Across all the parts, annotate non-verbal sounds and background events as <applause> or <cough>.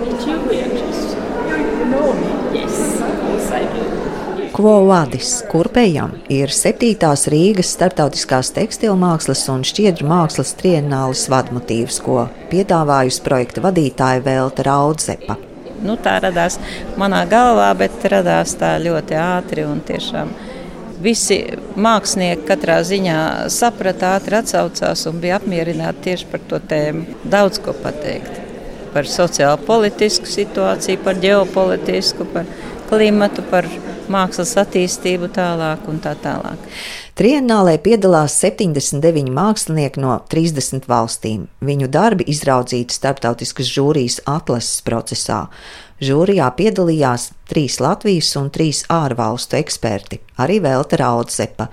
meet you. Just, you know me. Yes, yes, I do. Quo vadis, kurpējam, ir septītās Rīgas starptautiskās tekstilmākslas un šķiedru mākslas trienālis vadmotīvs, ko piedāvājusi projekta vadītāja Velta Raudzepa. Nu, tā radās manā galvā, bet radās tā ļoti ātri un tiešām visi mākslinieki katrā ziņā saprata, ātri atsaucās un bija apmierināti tieši par to tēmu. Daudz ko pateikt par sociālo politisku situāciju, par ģeopolitisku, par klimatu, par mākslas attīstību tālāk un tā tālāk. Triennālē piedalās 79 mākslinieki no 30 valstīm. Viņu darbi izraudzīti starptautiskas žūrijas atlases procesā. Žūrijā piedalījās trīs Latvijas un trīs ārvalstu eksperti, arī Velta Raudzepa.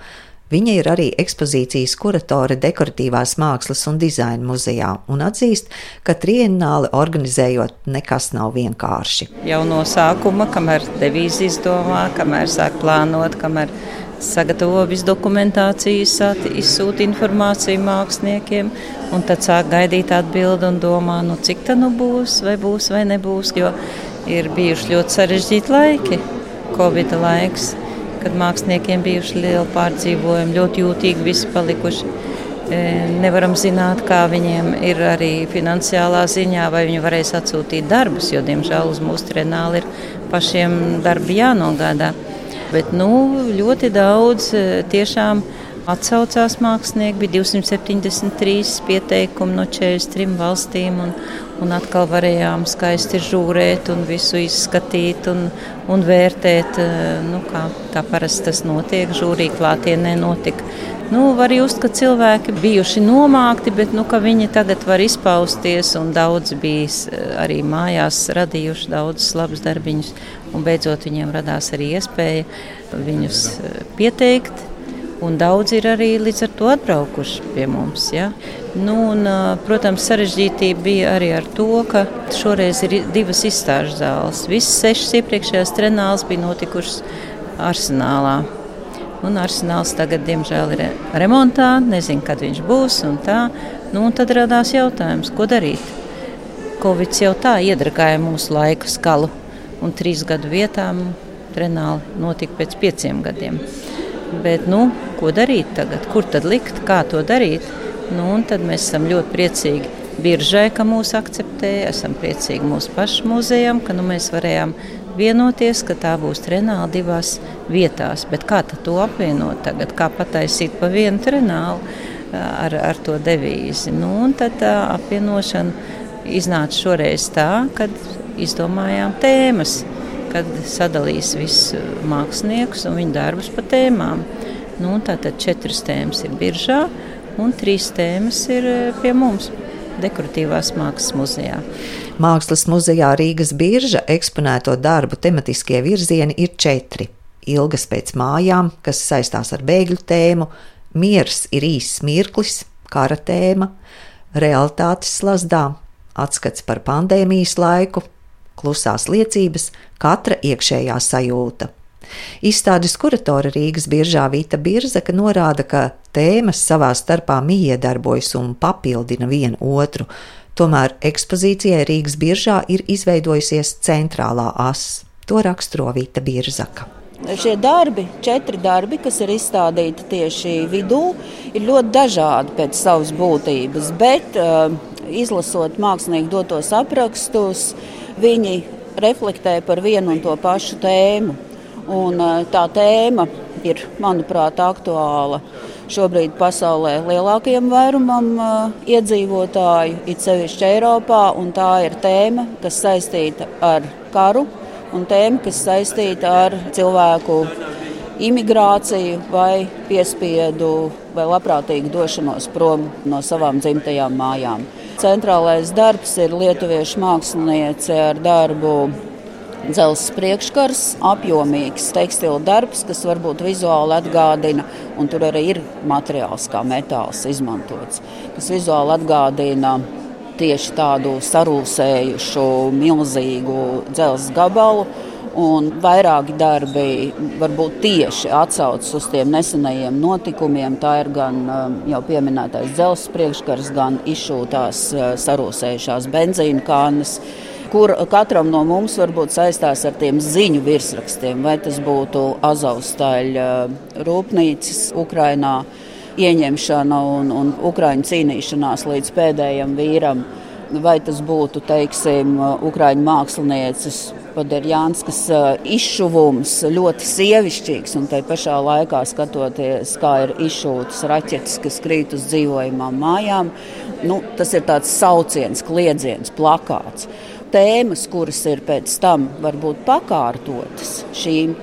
Viņa ir arī ekspozīcijas kuratore dekoratīvās mākslas un dizaina muzejā un atzīst, ka triennāli organizējot nekas nav vienkārši. Jau no sākuma, kamēr devīzi izdomā, kamēr sāk plānot, kamēr sagatavo visu dokumentāciju, izsūta informāciju māksliniekiem, un tad sāk gaidīt atbildi un domā, nu, cik tā nu būs, vai būs vai nebūs, jo ir bijuši ļoti sarežģīti laiki, Covid laiks kad māksliniekiem bijuši lieli pārdzīvojumi, ļoti jūtīgi visi palikuši. E, nevaram zināt, kā viņiem ir arī finansiālā ziņā, vai viņi varēs atsūtīt darbus, jo, diemžēl, uz mūsu trenāli ir pašiem darbi jānogādā. Bet nu, ļoti daudz e, tiešām atsaucās mākslinieki. Bija 273 pieteikumi no 43 valstīm. Un, un atkal varējām skaisti žūrēt un visu izskatīt un, un vērtēt, eh, nu, kā tā parasti tas notiek, žūrī klātienē notika. Nu, var just, ka cilvēki bijuši nomākti, bet nu, viņi tagad var izpausties un daudz bija eh, arī mājās radījuši daudzus labus darbiņus. Un beidzot viņiem radās arī iespēja viņus eh, pieteikt Un daudz ir arī līdz ar to atbraukuši pie mums. Ja? Nu, un, protams, sarežģītība bija arī ar to, ka šoreiz ir divas izstāžu zāles. Visas sešas iepriekšējās trenāls bija notikušas arsenālā. Un arsenāls tagad, diemžēl, ir remontā. Nezinu, kad viņš būs. Un tā. nu, un tad radās jautājums, ko darīt. Covid jau tā iedragāja mūsu laiku skalu. Un trīs gadu vietām trenāli notika pēc pieciem gadiem. Bet, nu, ko darīt tagad? Kur tad likt, kā to darīt? Nu, tad mēs esam ļoti priecīgi biržai, ka mūs akceptē. Esam priecīgi mūsu pašu muzejam, ka nu, mēs varējām vienoties, ka tā būs trenāla divās vietās. Bet kā to apvienot tagad? Kā pataisīt pa vienu trenālu ar, ar to devīzi? Nu, tad tā apvienošana iznāca šoreiz tā, kad izdomājām tēmas kad sadalīs visus māksliniekus un viņu darbus pa tēmām. Nu, tātad četras tēmas ir biržā, un trīs tēmas ir eh, pie mums. Dekoratīvās mākslas muzejā. Mākslas muzejā Rīgas birža eksponēto darbu tematiskie virzieni ir četri. Ilgas pēc mājām, kas saistās ar bēgļu tēmu, miers ir īss mirklis, kara tēma, realitātes slazdā, atskats par pandēmijas laiku, klusās liecības, katra iekšējā sajūta. Izstādes kuratore Rīgas biržā Vita Birzaka norāda, ka tēmas savā starpā miedarbojas un papildina vienu otru. Tomēr ekspozīcijai Rīgas biržā ir izveidojusies centrālā asa. To raksturo Vita Birzaka. Šie darbi, četri darbi, kas ir izstādīti tieši vidū, ir ļoti dažādi pēc savas būtības, bet uh, izlasot mākslinieku dotos aprakstus, viņi reflektē par vienu un to pašu tēmu. Un, eh, tā tēma ir, manuprāt, aktuāla šobrīd pasaulē lielākajam vairumam uh, iedzīvotāju, it sevišķi Eiropā. Tā ir tēma, kas saistīta ar karu un tēma, kas saistīta ar cilvēku imigrāciju vai piespiedu vai labprātīgu došanos prom no savām dzimtajām mājām. Centrālais darbs ir lietuviešu māksliniece ar darbu dzelzs priekškars, apjomīgs tekstila darbs, kas varbūt vizuāli atgādina, un tur arī ir materiāls kā metāls izmantots, kas vizuāli atgādina tieši tādu sarūsējušu, milzīgu dzelzs gabalu Un vairāki darbi varbūt tieši atsaucas uz tiem nesenajiem notikumiem. Tā ir gan um, jau pieminētais dzelzceļa priekškars, gan izšūtās uh, sarūsējušās benzīna kānas. Kur katram no mums varbūt saistās ar tiem ziņu virsrakstiem, vai tas būtu Azovstaļa rūpnīcas Ukrainā ieņemšana un, un Ukraiņu cīnīšanās līdz pēdējam vīram, vai tas būtu, teiksim, Ukraiņu mākslinieces Paderjānskas izšuvums ļoti sievišķīgs, un tai pašā laikā skatoties, kā ir izšūtas raķetes, kas krīt uz dzīvojamām mājām, nu, tas ir tāds sauciens, kliedziens, plakāts tēmas, kuras ir pēc tam varbūt pakārtotas šīm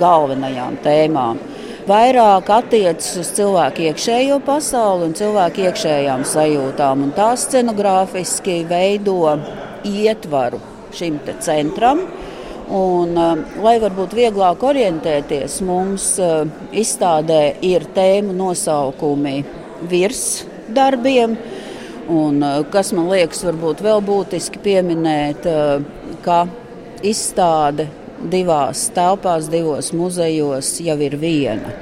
galvenajām tēmām, vairāk attiecas uz cilvēku iekšējo pasauli un cilvēku iekšējām sajūtām. Un tā scenogrāfiski veido ietvaru šim centram. Un, lai varbūt vieglāk orientēties, mums izstādē ir tēmu nosaukumi virs darbiem, Un, eh, kas man liekas, varbūt vēl būtiski pieminēt, eh, ka izstāde divās telpās, divos muzejos jau ir viena.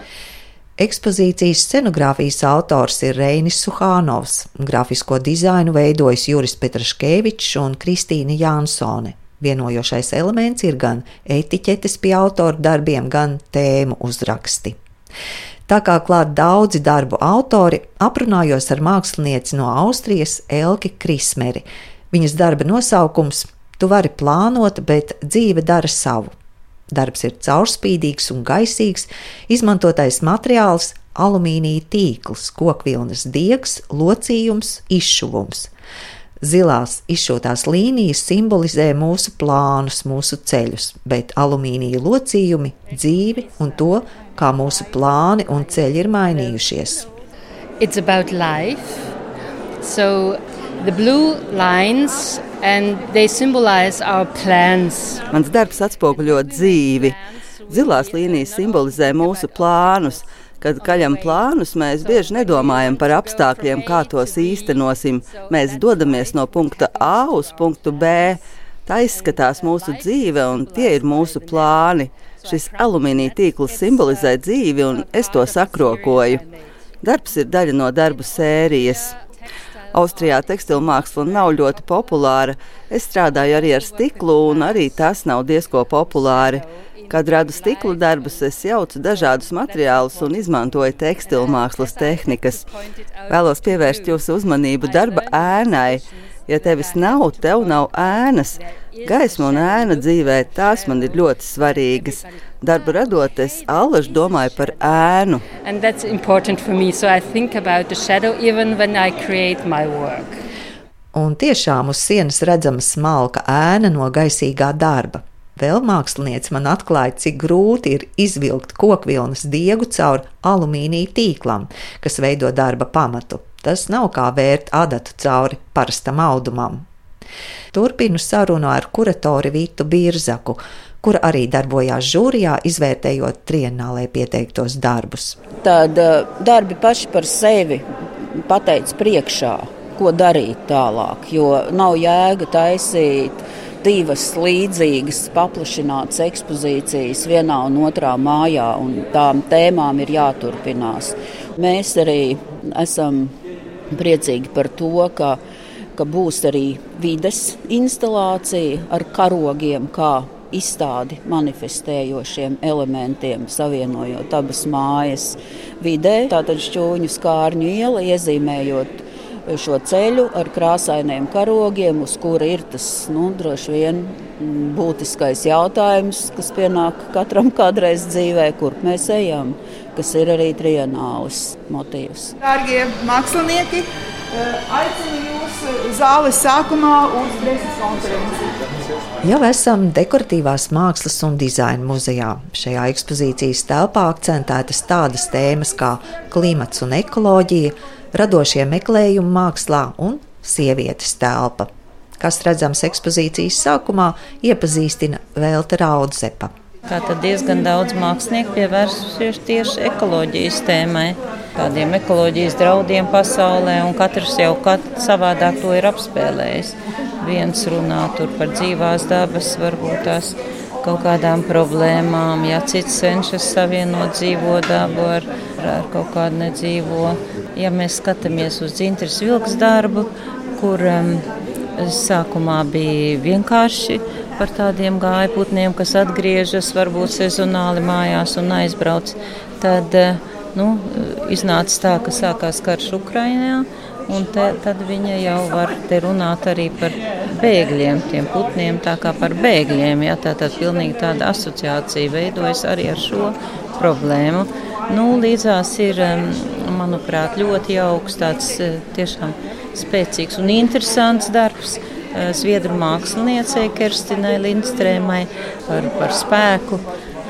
Ekspozīcijas scenogrāfijas autors ir Reinis Suhānovs, grafisko dizainu veidojis Juris Petraškevičs un Kristīna Jansone. Vienojošais elements ir gan etiķetes pie autora darbiem, gan tēmu uzraksti. Tā kā klāt daudzi darbu autori, aprunājos ar mākslinieci no Austrijas Elki Krismeri. Viņas darba nosaukums - Tu vari plānot, bet dzīve dara savu. Darbs ir caurspīdīgs un gaisīgs, izmantotais materiāls - alumīnija tīkls, kokvilnas diegs, locījums, izšuvums. Zilās izšūtās līnijas simbolizē mūsu plānus, mūsu ceļus, bet alumīnija locījumi - dzīvi un to, kā mūsu plāni un ceļi ir mainījušies. It's about life. So the blue lines and they symbolize our plans. Mans darbs atspoguļo dzīvi. Zilās līnijas simbolizē mūsu plānus. Kad kaļam plānus, mēs bieži nedomājam par apstākļiem, kā tos īstenosim. Mēs dodamies no punkta A uz punktu B. Tā izskatās mūsu dzīve, un tie ir mūsu plāni. Šis alumīnija tīkls simbolizē dzīvi, un es to sakrokoju. Darbs ir daļa no darbu sērijas. Austrijā tekstilu māksla nav ļoti populāra. Es strādāju arī ar stiklu, un arī tas nav diezko populāri. Kad radu stikla darbus, es jaucu dažādus materiālus un izmantoju tekstilu mākslas tehnikas. Vēlos pievērst jūsu uzmanību darba ēnai. Ja tevis nav, tev nav ēnas. Gaisma un ēna dzīvē tās man ir ļoti svarīgas. Darbu radot, es allaž domāju par ēnu. Me, so Un tiešām uz sienas redzama smalka ēna no gaisīgā darba. Vēl mākslinieci man atklāja, cik grūti ir izvilkt kokvilnas diegu caur alumīnija tīklam, kas veido darba pamatu. Tas nav kā vērt adatu cauri parastam audumam. Turpinu sarunu ar kuratori Vītu Birzaku, kur arī darbojās žūrijā, izvērtējot trienālē pieteiktos darbus. Tad eh, darbi paši par sevi pateica priekšā, ko darīt tālāk, jo nav jēga taisīt divas līdzīgas, paplašinātas ekspozīcijas vienā un otrā mājā, un tām tēmām ir jāturpinās. Mēs arī esam priecīgi par to, ka, ka būs arī vides instalācija ar karogiem, kā izstādi manifestējošiem elementiem, savienojot abas mājas vidē, tātad šķūņu skārņu iela, iezīmējot šo ceļu ar krāsainiem karogiem, uz kura ir tas nu, droši vien būtiskais jautājums, kas pienāk katram kādreiz dzīvē, kur mēs ejam, kas ir arī trienālis motīvs. Dārgie mākslinieki, eh, aicinu jūs zāles sākumā uz preses konferenci. Jau esam dekoratīvās mākslas un dizaina muzejā. Šajā ekspozīcijas telpā akcentētas tādas tēmas kā klimats un ekoloģija, radošie meklējumi mākslā un sievietes telpa. Kas redzams ekspozīcijas sākumā, iepazīstina Velta Raudzepa. Tātad diezgan daudz mākslinieku pievērsušies tieši ekoloģijas tēmai, kādiem ekoloģijas draudiem pasaulē, un katrs jau kat savādāk to ir apspēlējis. Viens runā par dzīvās dabas, varbūt tās kaut kādām problēmām, ja cits cenšas savienot dzīvo dabu ar, ar kaut kādu nedzīvo. Ja mēs skatāmies uz dzintras vilks darbu, kur um, Sākumā bija vienkārši par tādiem gājputniem, kas atgriežas varbūt sezonāli mājās un aizbrauc. Tad nu, iznāca tā, ka sākās karš Ukrainā. Un te, tad viņa jau var te runāt arī par bēgļiem, tiem putniem, tā kā par bēgļiem. Jā, tā tad pilnīgi tāda asociācija veidojas arī ar šo problēmu. Nu, līdzās ir, manuprāt, ļoti jauks, tāds tiešām spēcīgs un interesants darbs. Zviedru māksliniecei Kerstinai Lindstrēmai par, par spēku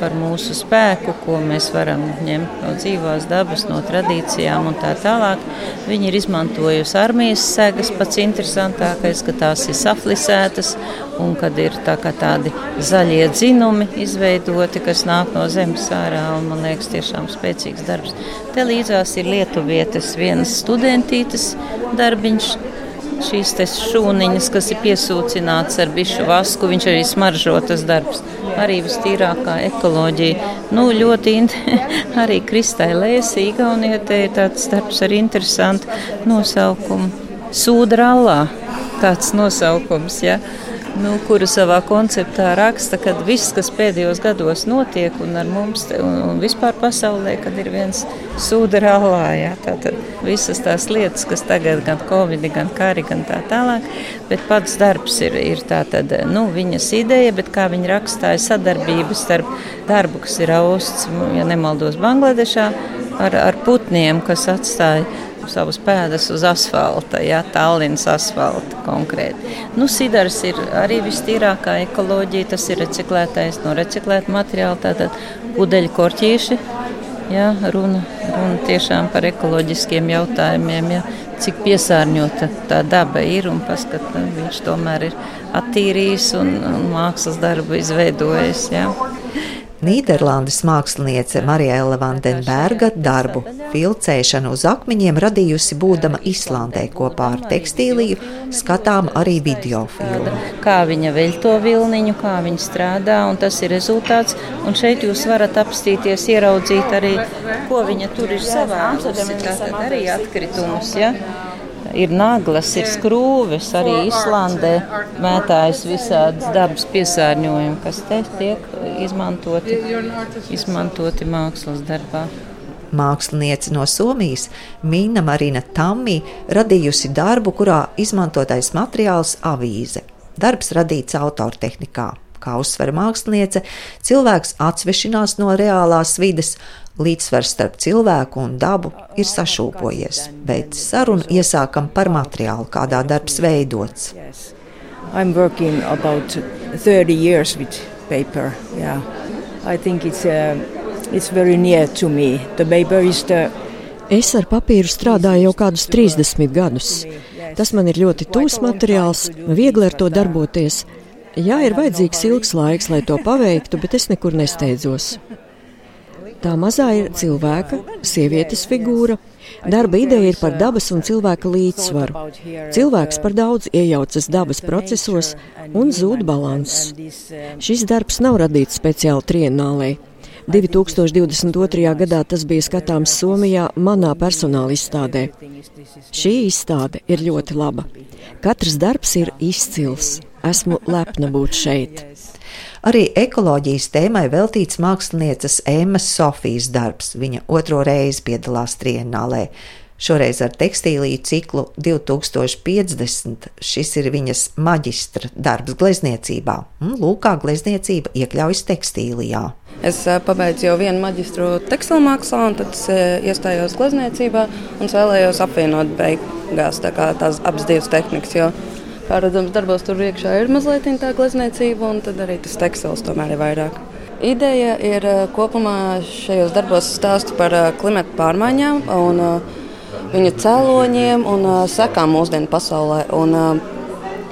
par mūsu spēku, ko mēs varam ņemt no dzīvās dabas, no tradīcijām un tā tālāk. Viņi ir izmantojusi armijas segas. Pats interesantākais, ka tās ir saflisētas un kad ir tā tādi zaļie dzinumi izveidoti, kas nāk no zemes ārā. Man liekas, tiešām spēcīgs darbs. Te līdzās ir lietuvietes vienas studentītes darbiņš šīs šūniņas, kas ir piesūcināts ar bišu vasku. Viņš arī smaržo tas darbs. Arī vistīrākā ekoloģija. Nu, ļoti <laughs> arī Kristai Lēsī, Igaunietē tāds darbs ar interesantu nosaukumu. Sūdrallā tāds nosaukums. Ja? Nu, kuru savā konceptā raksta, ka viss, kas pēdējos gados notiek un ar mums te, un, un vispār pasaulē, kad ir viens sūda rallā, jā, tātad visas tās lietas, kas tagad gan covid, gan kari, gan tā tālāk, bet pats darbs ir, ir tātad, nu, viņas ideja, bet kā viņa rakstāja sadarbības starp darbu, kas ir austs, ja nemaldos Bangladešā, ar, ar putniem, kas atstāja savas pēdas uz asfalta, ja Tallinas asfalta konkrēti. Nu, sidars ir arī vistīrākā ekoloģija, tas ir reciklētais no reciklēta materiāla, tātad pudeļu korķīši. Ja, runa, runa tiešām par ekoloģiskiem jautājumiem, ja, cik piesārņota tā daba ir un paskat, viņš tomēr ir attīrījis un, un mākslas darbu izveidojis. Ja. Nīderlandes māksliniece Mariela Vandenberga darbu filcēšanu uz akmeņiem radījusi būdama Islandē kopā ar tekstīliju, skatām arī video filmu. Kā viņa veļ to vilniņu, kā viņa strādā, un tas ir rezultāts. Un šeit jūs varat apstīties, ieraudzīt arī, ko viņa tur ir savākusi. Tātad arī atkritumus. Ja? Ir naglas, ir skrūves, arī Islandē mētājas visādas dabas piesārņojumi, kas te tiek izmantoti, izmantoti mākslas darbā. Māksliniece no Somijas Mīna Marina Tammi radījusi darbu, kurā izmantotais materiāls avīze. Darbs radīts autortehnikā. Kā uzsver māksliniece, cilvēks atsvešinās no reālās vides, līdzsvars starp cilvēku un dabu ir sašūpojies, bet sarunu iesākam par materiālu, kādā darbs veidots. I'm working about 30 years with paper. Yeah. I think it's, uh, it's very near to me. The paper is the Es ar papīru strādāju jau kādus 30 gadus. Tas man ir ļoti tūs materiāls, viegli ar to darboties. Jā, ir vajadzīgs ilgs laiks, lai to paveiktu, bet es nekur nesteidzos. Tā mazā ir cilvēka, sievietes figūra. Darba ideja ir par dabas un cilvēka līdzsvaru. Cilvēks par daudz iejaucas dabas procesos un zūd balanss. Šis darbs nav radīts speciāli trienālē. 2022. gadā tas bija skatāms Somijā, manā personāla izstādē. Šī izstāde ir ļoti laba. Katrs darbs ir izcils. Esmu lepna būt šeit. Arī ekoloģijas tēmai veltīts mākslinieces Ēmas Sofijas darbs. Viņa otro reizi piedalās trienālē. Šoreiz ar tekstīliju ciklu 2050. Šis ir viņas maģistra darbs glezniecībā. Lūk, kā glezniecība iekļaujas tekstīlijā. Es pabeidzu jau vienu maģistru tekstilmākslā, un tad iestājos glezniecībā un vēlējos apvienot beigās tā tās abas divas tehnikas. Jo Kā redzams, darbos tur iekšā ir mazliet tā glezniecība, un tad arī tas tekstils tomēr ir vairāk. Ideja ir eh, kopumā šajos darbos stāstu par eh, klimatu pārmaiņām un eh, viņa cēloņiem un sekām mūsdienu pasaulē. Un,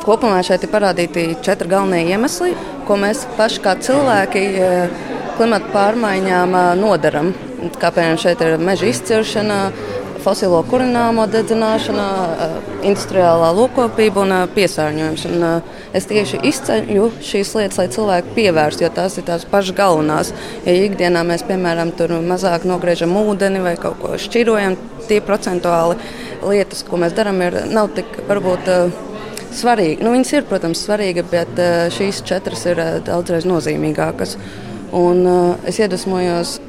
kopumā šeit ir parādīti četri galvenie iemesli, ko mēs paši kā cilvēki klimatu pārmaiņām nodaram. Kā piemēram šeit ir meža izciršana, fosilo kurināmo dedzināšana, eh, industriālā lokopība un eh, piesārņojums. Un, eh, es tieši izceļu šīs lietas, lai cilvēki pievērstu, jo tās ir tās pašas galvenās. Ja ikdienā mēs, piemēram, tur mazāk nogriežam ūdeni vai kaut ko šķirojam, tie procentuāli lietas, ko mēs darām, ir nav tik varbūt svarīgi. Nu, viņas ir, protams, svarīgas, bet šīs četras ir daudzreiz nozīmīgākas. Un, uh, es iedvesmojos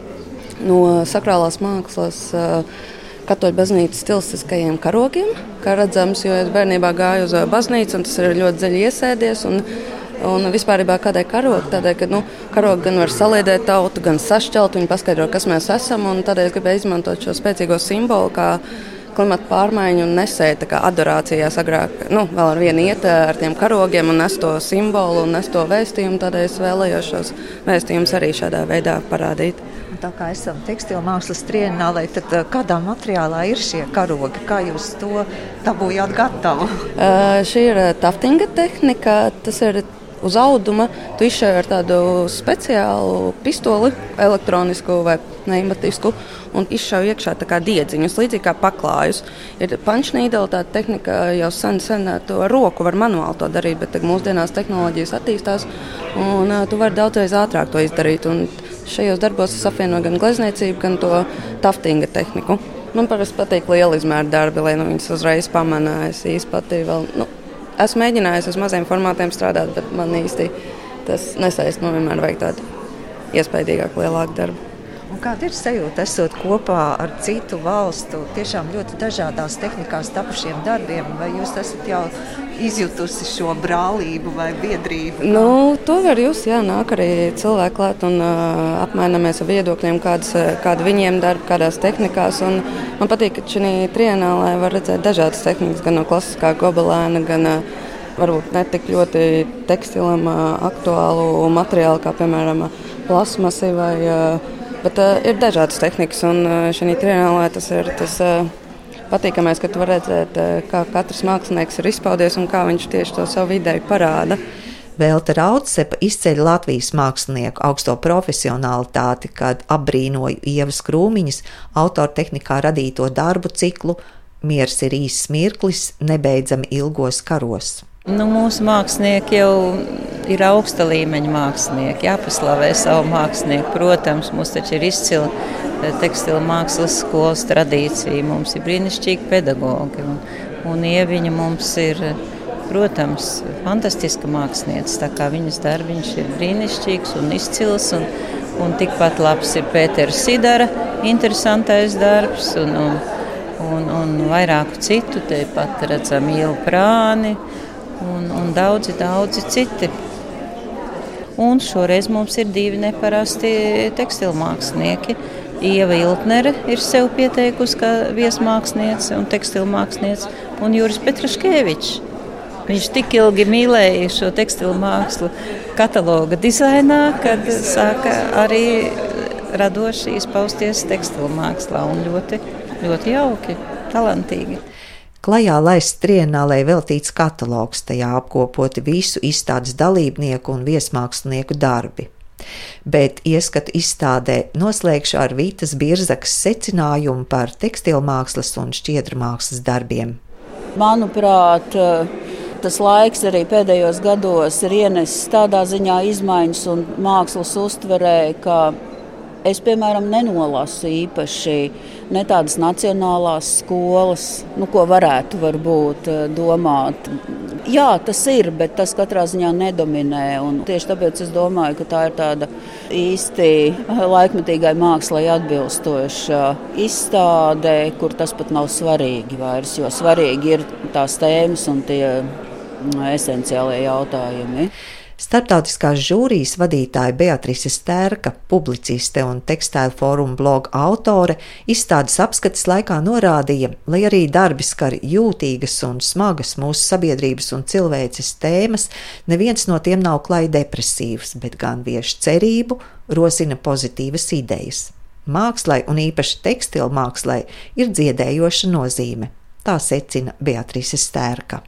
no sakrālās mākslas. Uh, Katoļu baznīcas stilistiskajiem karogiem, kā redzams, jo es bērnībā gāju uz baznīcu, un tas ir ļoti dziļi iesēdies. Un, un vispār kādai karogai, tādēļ, ka nu, karogi gan var saliedēt tautu, gan sašķelt, viņi paskaidro, kas mēs esam. Tādēļ es gribēju izmantot šo spēcīgo simbolu klimata pārmaiņu un nesēja kā adorācijās agrāk, nu, vēl ar vienu iet ar tiem karogiem un nes to simbolu un nes to vēstījumu. Tādēļ es vēlējos šos vēstījumus arī šādā veidā parādīt. Tā kā esam tekstilu mākslas trienālē, tad kādā materiālā ir šie karogi? Kā jūs to dabūjāt gatavu? Uh, šī ir taftinga tehnika. Tas ir uz auduma. Tu izšāvi ar tādu speciālu pistoli, elektronisku vai pneimatisku un izšauj iekšā diedziņus, līdzīgi kā paklājus. Ir pančnīdela tāda tehnika, jau sen, sen to roku var manuāli to darīt, bet mūsdienās tehnoloģijas attīstās un uh, tu vari daudzreiz ātrāk to izdarīt. Un šajos darbos es apvienoju gan glezniecību, gan to taftinga tehniku. Man parasti patīk liela izmēra darbi, lai nu, viņas uzreiz pamanā. Es īsti vēl, nu, esmu mēģinājis uz maziem formātiem strādāt, bet man īsti tas nesaist. Man vienmēr vajag tādu iespaidīgāku, lielāku darbu. Un kāda ir sajūta, esot kopā ar citu valstu, tiešām ļoti dažādās tehnikās tapušiem darbiem? Vai jūs esat jau izjutusi šo brālību vai biedrību? Nu, to var jūs, jā, nāk arī cilvēki klāt un uh, apmainamies ar viedokļiem, kādas, kāda viņiem darba, kādās tehnikās. Un man patīk, ka šī trienālē var redzēt dažādas tehnikas, gan no klasiskā gobelēna, gan uh, varbūt ne tik ļoti tekstilam uh, aktuālu materiālu, kā piemēram plasmasi vai uh, Bet uh, ir dažādas tehnikas, un uh, šajā trījumā tas ir tas uh, patīkamais, ka tu vari redzēt, uh, kā katrs mākslinieks ir izpaudies un kā viņš tieši to savu ideju parāda. Velta Raudsepa izceļ Latvijas mākslinieku augsto profesionālitāti, kad apbrīnoju Ievas Krūmiņas autortehnikā radīto darbu ciklu Miers ir īsts mirklis, nebeidzami ilgos karos. Nu, mūsu mākslinieki jau ir augsta līmeņa mākslinieki, jāpaslavē savu mākslinieku. Protams, mums taču ir izcila eh, tekstila mākslas skolas tradīcija, mums ir brīnišķīgi pedagogi. Un, un Ieviņa mums ir, protams, fantastiska mākslinieca. Tā kā viņas darbiņš ir brīnišķīgs un izcils. Un, un tikpat labs ir Pēters Sidara, interesantais darbs. Un, un, un, un vairāku citu, tepat redzam Ielu Prāni, un, un daudzi, daudzi citi. Un šoreiz mums ir divi neparasti tekstilmākslinieki. Ieva Iltnere ir sev pieteikusi kā viesmāksliniece un tekstilmāksliniece, un Juris Petraškevičs. Viņš tik ilgi mīlēja šo tekstilu mākslu kataloga dizainā, kad sāka arī radoši izpausties tekstilu mākslā un ļoti, ļoti jauki, talantīgi. Klajā laists trienālē veltīts katalogs, tajā apkopoti visu izstādes dalībnieku un viesmākslinieku darbi. Bet ieskatu izstādē noslēgšu ar Vītas Birzakas secinājumu par tekstilmākslas un šķiedrmākslas darbiem. Manuprāt, tas laiks arī pēdējos gados ir ienesis tādā ziņā izmaiņas un mākslas uztverē, ka Es, piemēram, nenolasu īpaši ne tādas nacionālās skolas, nu, ko varētu varbūt eh, domāt. Jā, tas ir, bet tas katrā ziņā nedominē. Tieši tāpēc es domāju, ka tā ir tāda īsti laikmetīgai mākslai atbilstoša izstāde, kur tas pat nav svarīgi vairs, jo svarīgi ir tās tēmas un tie mm, esenciālie jautājumi. Startautiskās žūrijas vadītāja Beatrice Stērka, publiciste un tekstēlu fóruma bloga autore, izstādes apskates laikā norādīja, lai arī darbi skar jūtīgas un smagas mūsu sabiedrības un cilvēces tēmas, neviens no tiem nav klāji depresīvs, bet gan vieš cerību, rosina pozitīvas idejas. Mākslai un īpaši tekstilu mākslai ir dziedējoša nozīme. Tā secina Beatrice Stērka.